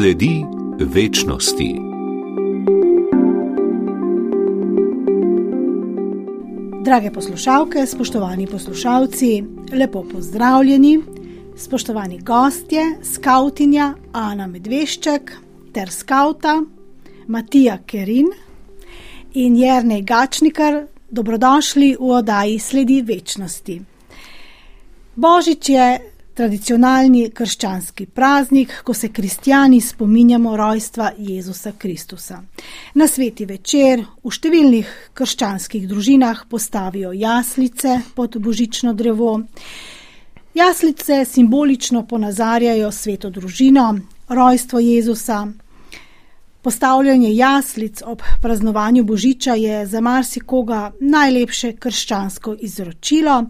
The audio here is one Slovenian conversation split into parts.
Sledi večnosti. Drage poslušalke, spoštovani poslušalci, lepo pozdravljeni, spoštovani gostje, skautinja Ana Medvešček ter skauta Matija Kerin in Jrnej Gačnikar, dobrodošli v oddaji Sledi večnosti. Božič je tradicionalni krščanski praznik, ko se kristijani spominjamo rojstva Jezusa Kristusa. Na sveti večer v številnih krščanskih družinah postavijo jaslice pod božično drevo. Jaslice simbolično ponazarjajo sveto družino, rojstvo Jezusa. Postavljanje jaslic ob praznovanju božiča je za marsikoga najlepše krščansko izročilo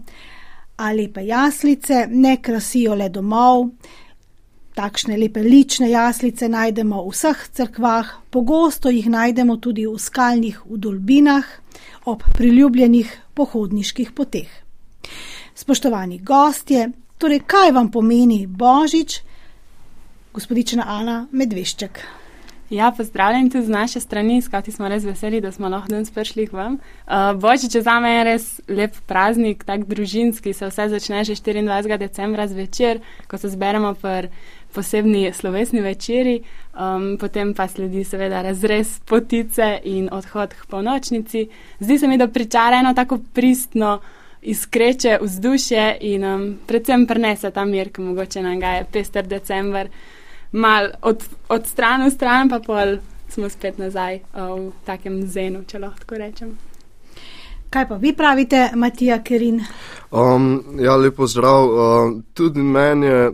a lepe jaslice ne krasijo le domov. Takšne lepe lične jaslice najdemo v vseh crkvah, pogosto jih najdemo tudi v skalnih udolbinah ob priljubljenih pohodniških poteh. Spoštovani gostje, torej kaj vam pomeni Božič, gospodična Ana Medvešček? Ja, pozdravljen tudi z naše strani, skati smo res veseli, da smo lahko danes prišli k vam. Uh, Božič za me je res lep praznik, tak družinski, se vse začne že 24. decembra zvečer, ko se zberemo pri posebni slovesni večeri, um, potem pa sledi seveda razrez potice in odhod k polnočnici. Zdi se mi, da pričara eno tako pristno, iskreče vzdušje in um, predvsem prenese ta mir, ki mogoče nam ga je pester decembr mal od, od stran v stran, pa pol smo spet nazaj uh, v takem zenu, če lahko tako rečem. Kaj pa vi pravite, Matija Kerin? Um, ja, lepo zdrav. Uh, tudi meni je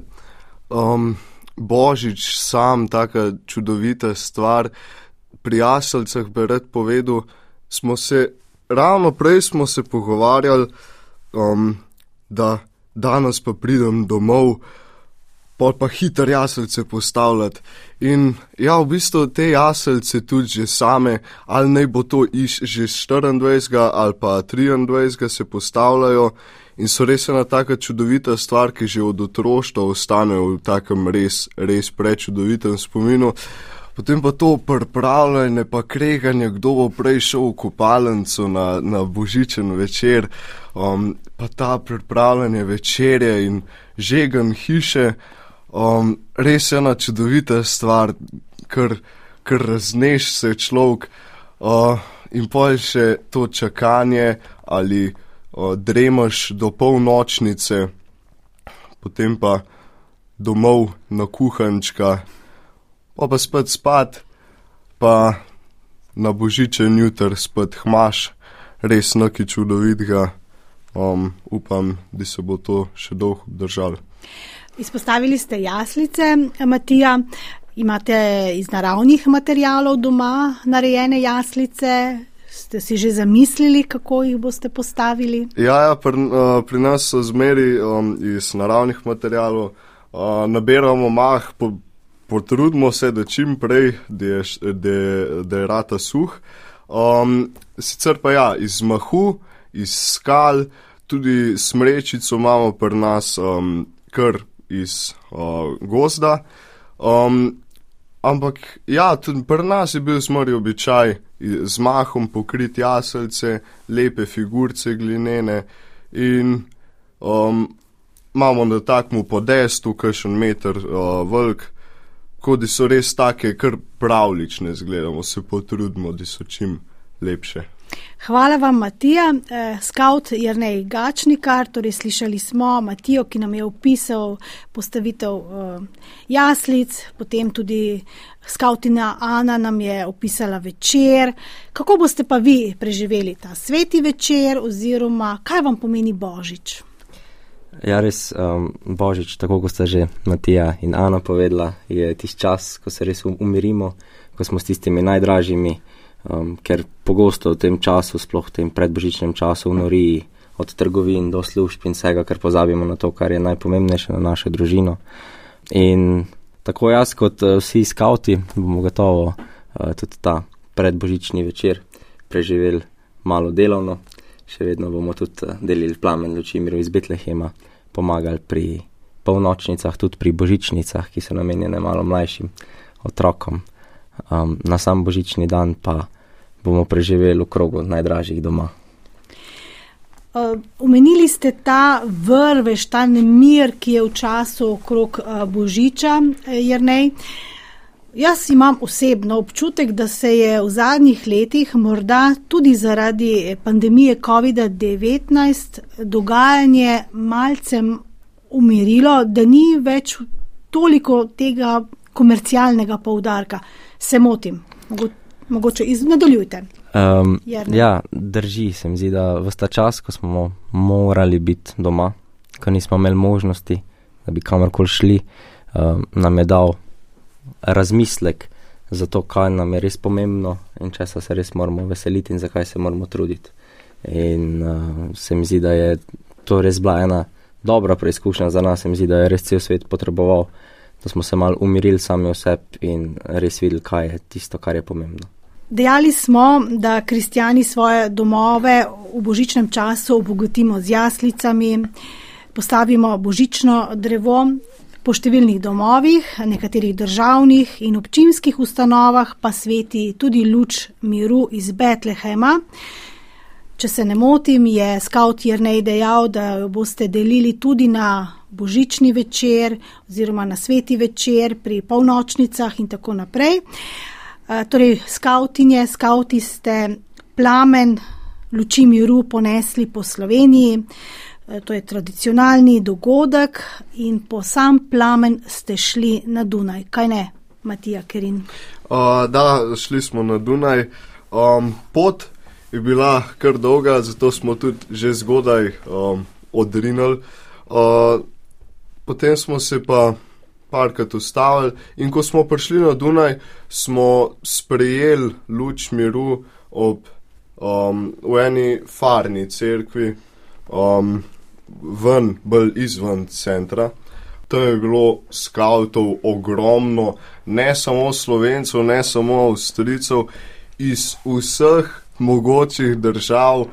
um, Božič sam taka čudovita stvar. Pri jaselcah bi rad povedal, smo se, ravno prej smo se pogovarjali, um, da danes pa pridem domov pol pa hiter jaselce postavljati. In ja, v bistvu te jaselce tudi že same, ali naj bo to iš že 24 ali pa 23 se postavljajo in so res ena taka čudovita stvar, ki že od otroštva ostanejo v takem res, res prečudovitem spominu. Potem pa to pripravljanje, pa kreganje, kdo bo prej šel v kopalnico na, na božičen večer, um, pa ta pripravljanje večerje in žegen hiše. Um, res je ena čudovita stvar, ker, ker razneš se človek uh, in pa je še to čakanje ali uh, dremaš do polnočnice, potem pa domov na kuhančka, pa pa spet spat, pa na božičen jutr spet hmaš, res nekaj čudovitega. Um, upam, da se bo to še dolgo držalo. Izpostavili ste jaslice, Matija. Imate iz naravnih materijalov doma narejene jaslice? Ste si že zamislili, kako jih boste postavili? Ja, ja pri, uh, pri nas so zmeri um, iz naravnih materijalov. Uh, nabiramo mah, po, potrudimo se, da čim prej, da je, da, da je rata suh. Um, sicer pa ja, iz mahu, iz skal, tudi smrečico imamo pri nas um, kar iz uh, gozda. Um, ampak ja, tudi pri nas je bil smori običaj z mahom pokriti jaselce, lepe figurce glinene in um, imamo na takmu podestu, kakšen meter uh, velik, kot da so res take, kar pravlične zgledamo, se potrudimo, da so čim lepše. Hvala vam, Matija. Eh, Skaut Jrnej Gačnikar, torej slišali smo Matijo, ki nam je opisal postavitev eh, jaslic, potem tudi skautina Ana nam je opisala večer. Kako boste pa vi preživeli ta sveti večer oziroma kaj vam pomeni Božič? Ja, res um, Božič, tako kot sta že Matija in Ana povedala, je tisti čas, ko se res umirimo, ko smo s tistimi najdražjimi um, ker pogosto v tem času, sploh v tem predbožičnem času, nori od trgovin do služb in vsega, ker pozabimo na to, kar je najpomembnejše na našo družino. In tako jaz, kot uh, vsi skauti, bomo gotovo uh, tudi ta predbožični večer preživeli malo delovno, še vedno bomo tudi uh, delili plamen luči miru iz Betlehema, pomagali pri polnočnicah, tudi pri božičnicah, ki so namenjene malo mlajšim otrokom. Um, na sam božični dan pa bomo preživeli v krogu najdražjih doma. Omenili uh, ste ta vrvež, ta nemir, ki je v času okrog uh, Božiča, eh, Jrnej. Jaz imam osebno občutek, da se je v zadnjih letih, morda tudi zaradi pandemije COVID-19, dogajanje malce umirilo, da ni več toliko tega komercialnega poudarka. Se motim, Mogo, mogoče iznadaljujte. Um, ja, drži se mi zdi, da v ta čas, ko smo morali biti doma, ko nismo imeli možnosti, da bi kamorkoli šli, um, nam je dal razmislek za to, kaj nam je res pomembno in česa se res moramo veseliti in zakaj se moramo truditi. In uh, se mi zdi, da je to res bila ena dobra preizkušnja za nas, se mi zdi, da je res cel svet potreboval, da smo se mal umirili sami v sebi in res videli, kaj je tisto, kar je pomembno. Dejali smo, da kristijani svoje domove v božičnem času obogatimo z jaslicami, postavimo božično drevo. Po številnih domovih, nekaterih državnih in občinskih ustanovah pa sveti tudi luč miru iz Betlehema. Če se ne motim, je skaut Jrnej dejal, da jo boste delili tudi na božični večer oziroma na sveti večer pri polnočnicah in tako naprej. Torej, skautinje, skauti ste plamen luči miru ponesli po Sloveniji. To je tradicionalni dogodek in po sam plamen ste šli na Dunaj. Kaj ne, Matija Kerin? Uh, da, šli smo na Dunaj. Um, pot je bila kar dolga, zato smo tudi že zgodaj um, odrinili. Uh, potem smo se pa parkrat ustavili. In ko smo prišli na Dunaj, smo sprejeli luč miru ob, um, v eni farni cerkvi, um, ven, bolj izven centra. To je bilo skavtov ogromno, ne samo slovencev, ne samo avstrijcev, iz vseh mogočih držav,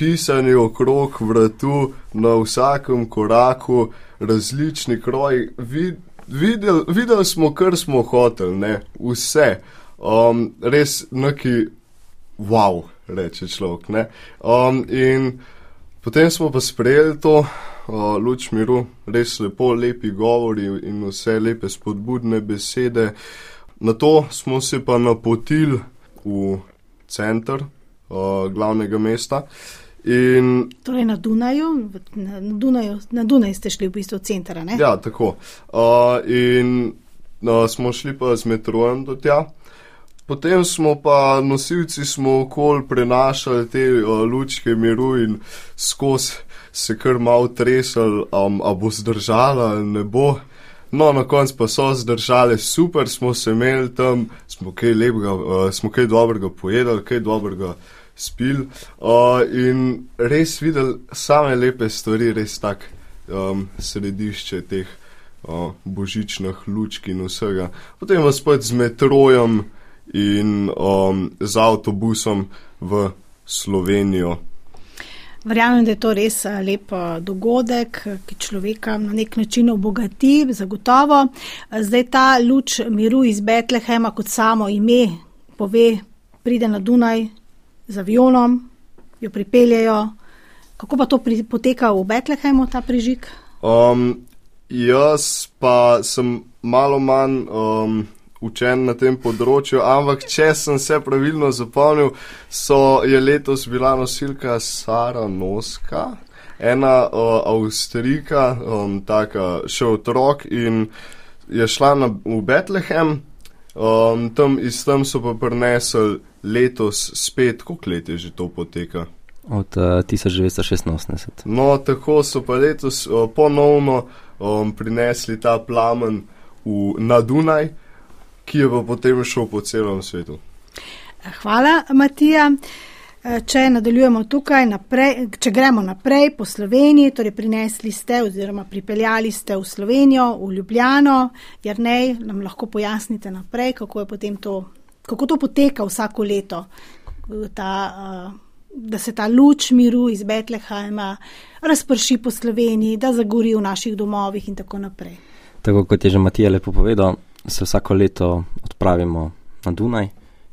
pisani okrog vratu, na vsakem koraku, različni kroji. Vid, videli, videli smo, kar smo hoteli, ne? vse. Um, res neki wow, reče človek. Um, in potem smo pa sprejeli to uh, luč miru, res lepo, lepi govori in vse lepe spodbudne besede. Na to smo se pa napotili v center uh, glavnega mesta. In, torej na Dunaju, na, na, Dunaju, na Dunaju ste šli v bistvu v center. Ja, tako. Uh, in no, smo šli pa z metrojem do tja. Potem smo pa nosilci smo okol prenašali te uh, lučke miru in skozi se kar malo tresali, um, a bo zdržala ali ne bo. No, na koncu pa so zdržali, super smo se imeli tam, smo kaj lepega, uh, smo kaj dobrega pojedali, kaj dobrega spil uh, in res videli same lepe stvari, res tak um, središče teh uh, božičnih lučk in vsega. Potem vas spet z metrojem in um, z avtobusom v Slovenijo. Verjamem, da je to res lep dogodek, ki človeka na nek način obogati, zagotovo. Zdaj ta luč miru iz Betlehema, kot samo ime pove, pride na Dunaj, z avionom, jo pripeljejo. Kako pa to pri, poteka v Betlehemu, ta prižig? Um, jaz pa sem malo manj um, učen na tem področju, ampak če sem se pravilno zapomnil, so, je letos bila nosilka Sara Noska. Ena uh, Avstrika, um, tako še otrok, in je šla na, v Betlehem, um, tam iz tam so pa prinesli letos spet, koliko let je že to poteka? Od uh, 1986. No, tako so pa letos uh, ponovno um, prinesli ta plamen v, na Dunaj, ki je pa potem šel po celem svetu. Hvala, Matija. Eh, če nadaljujemo tukaj, naprej, če gremo naprej po Sloveniji, torej prinesli ste oziroma pripeljali ste v Slovenijo, v Ljubljano, Jrnej, nam lahko pojasnite naprej, kako je potem to kako to poteka vsako leto, ta, uh, da se ta luč miru iz Betlehema razprši po Sloveniji, da zagori v naših domovih in tako naprej. Tako kot je že Matija lepo povedal, se vsako leto odpravimo na Dunaj,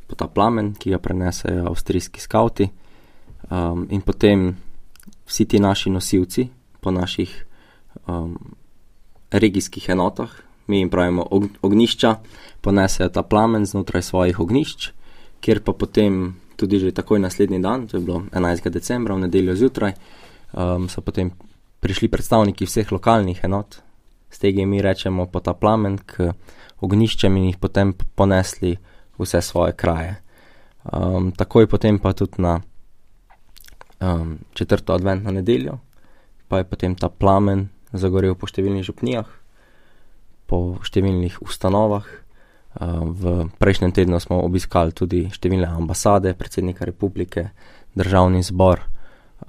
po ta plamen, ki ga prenesejo avstrijski skauti, um, in potem vsi ti naši nosilci po naših um, regijskih enotah, mi jim pravimo ognišča, ponesejo ta plamen znotraj svojih ognišč, kjer pa potem tudi že takoj naslednji dan, to je bilo 11. decembra, v nedeljo zjutraj, um, so potem prišli predstavniki vseh lokalnih enot, s tega mi rečemo po ta plamen k ogniščem in jih potem ponesli vse svoje kraje. Um, takoj potem pa tudi na um, četrto adventno nedeljo, pa je potem ta plamen zagorel po številnih župnijah, po številnih ustanovah. Uh, v prejšnjem tednu smo obiskali tudi številne ambasade, predsednika republike, državni zbor,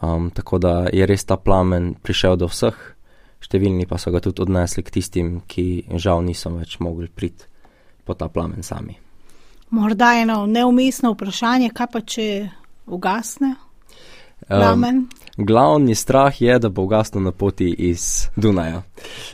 um, tako da je res ta plamen prišel do vseh, številni pa so ga tudi odnesli k tistim, ki žal niso več mogli priti po ta plamen sami. Morda eno neumestno vprašanje, kaj pa če ugasne? Um, glavni strah je, da bo ugasnil na poti iz Dunaja.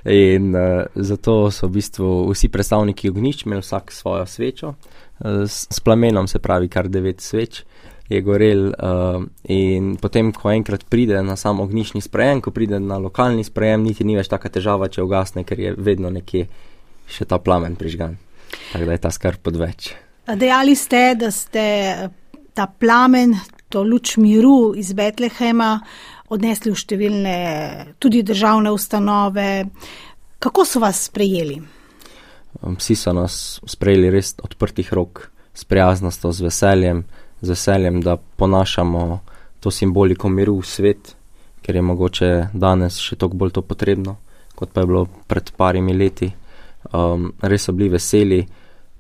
In uh, zato so v bistvu vsi predstavniki ognišč imeli vsak svojo svečo, uh, s, s plamenom se pravi kar devet sveč. Je gorel, uh, in potem, ko enkrat pride na sam ognišni sprejem, ko pride na lokalni sprejem, niti ni več taka težava, če ugasne, ker je vedno nekje še ta plamen prižgan. Tako da je ta skrb odveč. Dejali ste, da ste ta plamen, to luč miru iz Betlehema odnesli v številne tudi državne ustanove. Kako so vas sprejeli? Vsi so nas sprejeli res odprtih rok, s prijaznostjo, z veseljem, z veseljem, da ponašamo to simboliko miru v svet, ker je mogoče danes še toliko bolj to potrebno, kot pa je bilo pred parimi leti. Um, res so bili veseli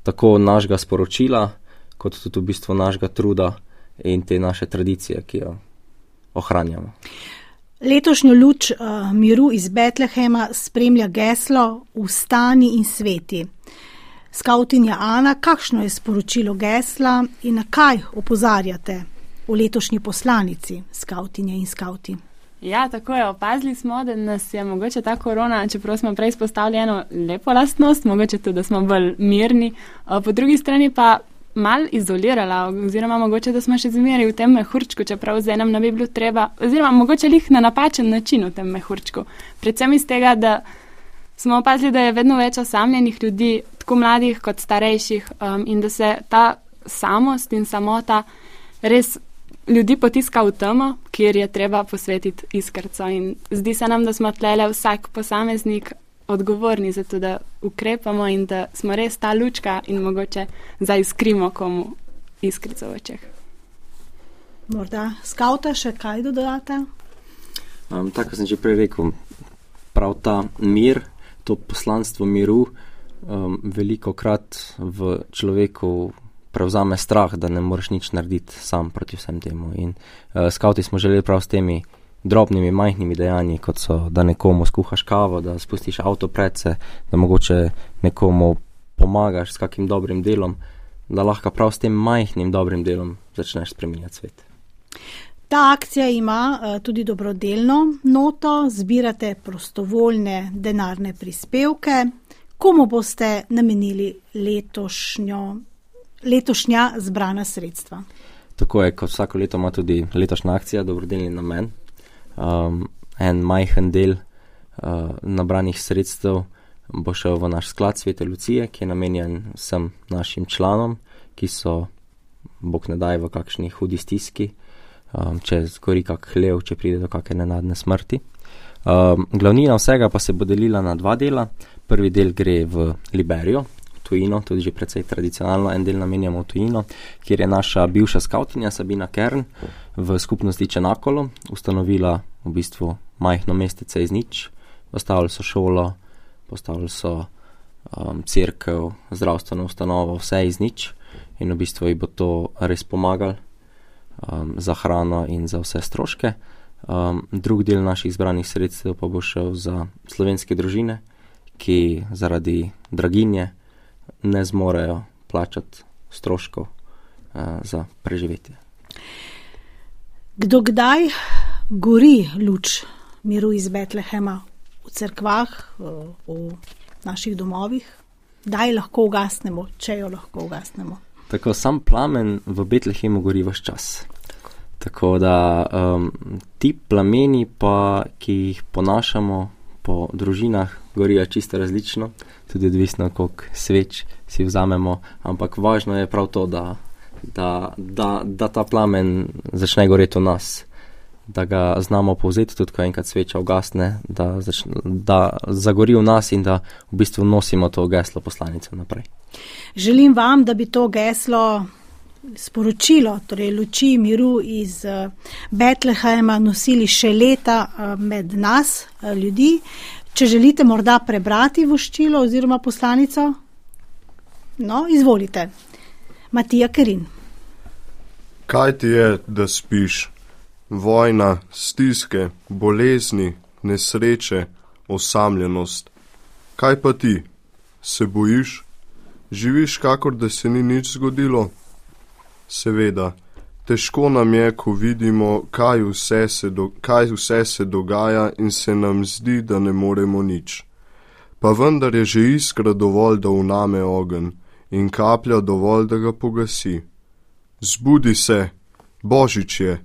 tako našega sporočila, kot tudi v bistvu našega truda in te naše tradicije, ki jo ohranjamo. Letošnjo luč uh, miru iz Betlehema spremlja geslo Ustani in sveti. Skautinja Ana, kakšno je sporočilo gesla in na kaj opozarjate v letošnji poslanici skautinje in skauti? Ja, tako je. Opazili smo, da nas je mogoče ta korona, čeprav smo prej izpostavili eno lepo lastnost, mogoče tudi, da smo bolj mirni, po drugi strani pa mal izolirala, oziroma mogoče, da smo še zmeri v tem mehurčku, čeprav z enem ne bi bilo treba, oziroma mogoče lih na napačen način v tem mehurčku. Predvsem iz tega, da smo opazili, da je vedno več osamljenih ljudi, tako mladih kot starejših, um, in da se ta samost in samota res ljudi potiska v temo, kjer je treba posvetiti iskrco. In zdi se nam, da smo tlele vsak posameznik odgovorni za to, da ukrepamo in da smo res ta lučka in mogoče zaiskrimo komu iskrico v očeh. Morda skavta še kaj dodate? Um, tako sem že prej rekel, prav ta mir, to poslanstvo miru, um, veliko krat v človeku prevzame strah, da ne moreš nič narediti sam proti vsem temu. In uh, skavti smo želeli prav s temi drobnimi, majhnimi dejanji, kot so, da nekomu skuhaš kavo, da spustiš avto predse, da mogoče nekomu pomagaš s kakim dobrim delom, da lahko prav s tem majhnim dobrim delom začneš spremenjati svet. Ta akcija ima uh, tudi dobrodelno noto, zbirate prostovoljne denarne prispevke. Komu boste namenili letošnjo letošnja zbrana sredstva. Tako je, kot vsako leto ima tudi letošnja akcija dobrodelni namen. Um, en majhen del uh, nabranih sredstev bo šel v naš sklad Svete Lucije, ki je namenjen vsem našim članom, ki so, bog ne daj, v kakšni hudi stiski, um, če zgori kak hlev, če pride do kakšne nenadne smrti. Um, glavnina vsega pa se bo delila na dva dela. Prvi del gre v Liberijo, tujino, tudi že precej tradicionalno en del namenjamo v tujino, kjer je naša bivša skautinja Sabina Kern v skupnosti Čenakolo ustanovila v bistvu majhno mestece iz nič, postavili so šolo, postavili so um, crkv, zdravstveno ustanovo, vse iz nič in v bistvu ji bo to res pomagalo um, za hrano in za vse stroške. Um, drug del naših zbranih sredstev pa bo šel za slovenske družine, ki zaradi draginje ne zmorejo plačati stroškov uh, za preživetje. Kdo kdaj gori luč miru iz Betlehema v cerkvah, v naših domovih? Kdaj lahko ugasnemo, če jo lahko ugasnemo? Tako sam plamen v Betlehemu gori vse čas. Tako da um, ti plameni, pa, ki jih ponašamo po družinah, gorijo čisto različno, tudi odvisno, koliko sveč si vzamemo. Ampak važno je prav to, da, da, da, da ta plamen začne goreti v nas da ga znamo povzeti, tudi ko enkrat sveča ugasne, da, da zagori v nas in da v bistvu nosimo to geslo poslanice naprej. Želim vam, da bi to geslo sporočilo, torej luči miru iz uh, Betlehema nosili še leta uh, med nas, uh, ljudi. Če želite morda prebrati voščilo oziroma poslanico, no, izvolite. Matija Kerin. Kaj ti je, da spiš? vojna, stiske, bolezni, nesreče, osamljenost. Kaj pa ti? Se bojiš? Živiš, kakor da se ni nič zgodilo? Seveda, težko nam je, ko vidimo, kaj vse, se do, kaj vse se dogaja in se nam zdi, da ne moremo nič. Pa vendar je že iskra dovolj, da uname ogen in kaplja dovolj, da ga pogasi. Zbudi se, Božič je,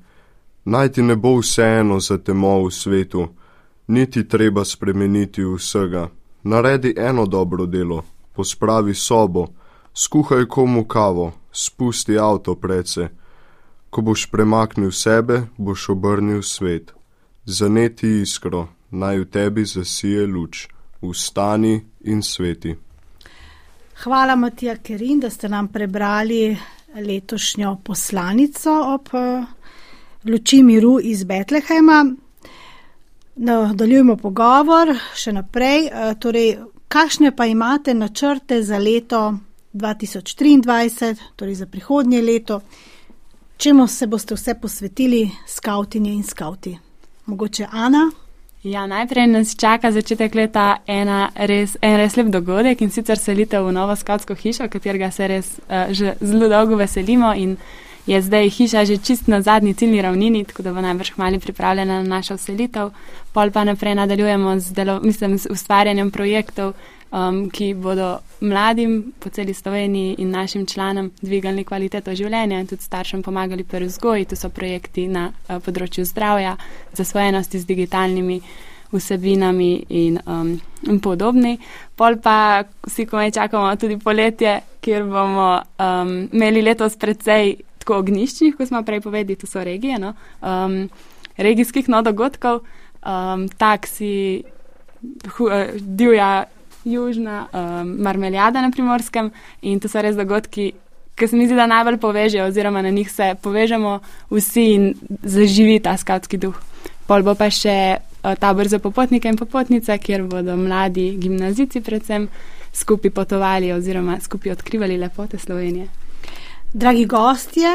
Naj ti ne bo vseeno za temo v svetu, niti treba spremeniti vsega. Naredi eno dobro delo, pospravi sobo, skuhaj komu kavo, spusti avto predse. Ko boš premaknil sebe, boš obrnil svet. Zaneti iskro, naj v tebi zasije luč, vstani in sveti. Hvala, Matija Kerin, da ste nam prebrali letošnjo poslanico ob luči miru iz Betlehema. Nadaljujemo pogovor še naprej. E, torej, kakšne pa imate načrte za leto 2023, torej za prihodnje leto, čemu se boste vse posvetili, skautinje in skauti? Mogoče Ana? Ja, najprej nas čaka začetek leta ena res, en res lep dogodek in sicer selitev v novo skautsko hišo, katerega se res uh, že zelo dolgo veselimo in je zdaj hiša že čist na zadnji ciljni ravnini, tako da bo najbrž mali pripravljena na našo selitev. Pol pa naprej nadaljujemo z, delo, mislim, z ustvarjanjem projektov, um, ki bodo mladim po celi Sloveniji in našim članom dvigali kvaliteto življenja in tudi staršem pomagali pri vzgoji. To so projekti na uh, področju zdravja, zasvojenosti z digitalnimi. Vsebinami in, um, in podobni. Pol pa vsi, ko me čakamo, tudi poletje, kjer bomo um, imeli letos precej tako ognjiščnih, kot smo prej povedali, to so regije, no? um, regijskih no dogodkov, um, taksi, hu, uh, divja južna, um, marmeljada na primorskem in to so res dogodki, ki se mi zdi, da najbolj povežejo oziroma na njih se povežemo vsi in zaživi ta skavtski duh. Pol bo pa še uh, tabor za popotnike in popotnice, kjer bodo mladi gimnazici predvsem skupaj potovali oziroma skupaj odkrivali lepote Slovenije. Dragi gostje,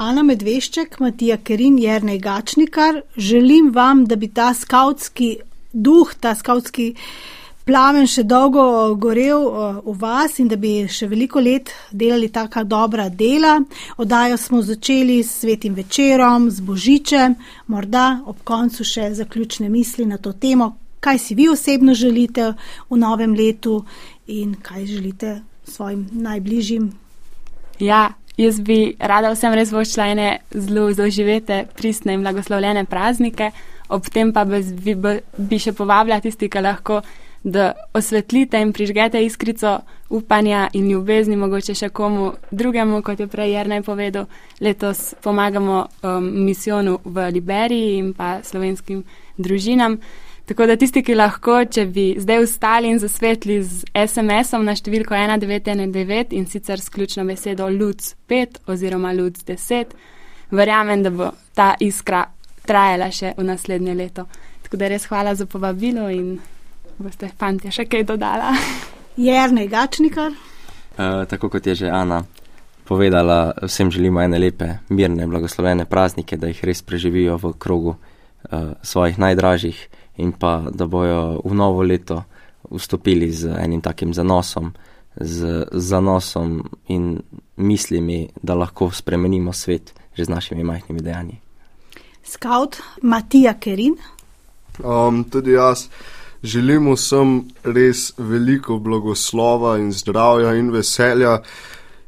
Ana Medvešček, Matija Kerin, Jrnej Gačnikar, želim vam, da bi ta skautski duh, ta skautski plamen še dolgo gorel v vas in da bi še veliko let delali taka dobra dela. Odajo smo začeli s svetim večerom, z božičem, morda ob koncu še zaključne misli na to temo, kaj si vi osebno želite v novem letu in kaj želite svojim najbližjim. Ja, Jaz bi rada vsem res voščila ene zelo doživete, pristne in blagoslovljene praznike, ob tem pa bi, bi, bi še povabila tisti, ki lahko, da osvetlite in prižgete iskrico upanja in ljubezni, mogoče še komu drugemu, kot je prej Jrnej povedal. Letos pomagamo um, misijonu v Liberiji in pa slovenskim družinam. Tako da tisti, ki lahko, če bi zdaj ustali in zasvetli z SMS-om na številko 1919 in sicer s ključno besedo LUC 5 oziroma LUC 10, verjamem, da bo ta iskra trajala še v naslednje leto. Tako da res hvala za povabilo in boste, fanti, še kaj dodala. Jrnej Gačnikar. Uh, tako kot je že Ana povedala, vsem želimo ene lepe, mirne, blagoslovene praznike, da jih res preživijo v krogu uh, svojih najdražjih in pa da bojo v novo leto vstopili z enim takim zanosom, z zanosom in mislimi, da lahko spremenimo svet že z našimi majhnimi dejanji. Scout Matija Kerin. Um, tudi jaz želim vsem res veliko blagoslova in zdravja in veselja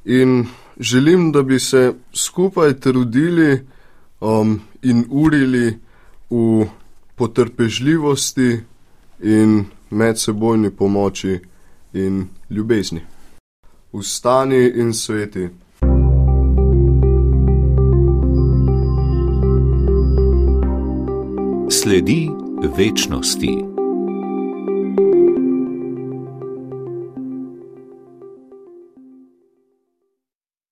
in želim, da bi se skupaj trudili um, in urili v potrpežljivosti in medsebojni pomoči in ljubezni. Vstani in sveti. Sledi večnosti.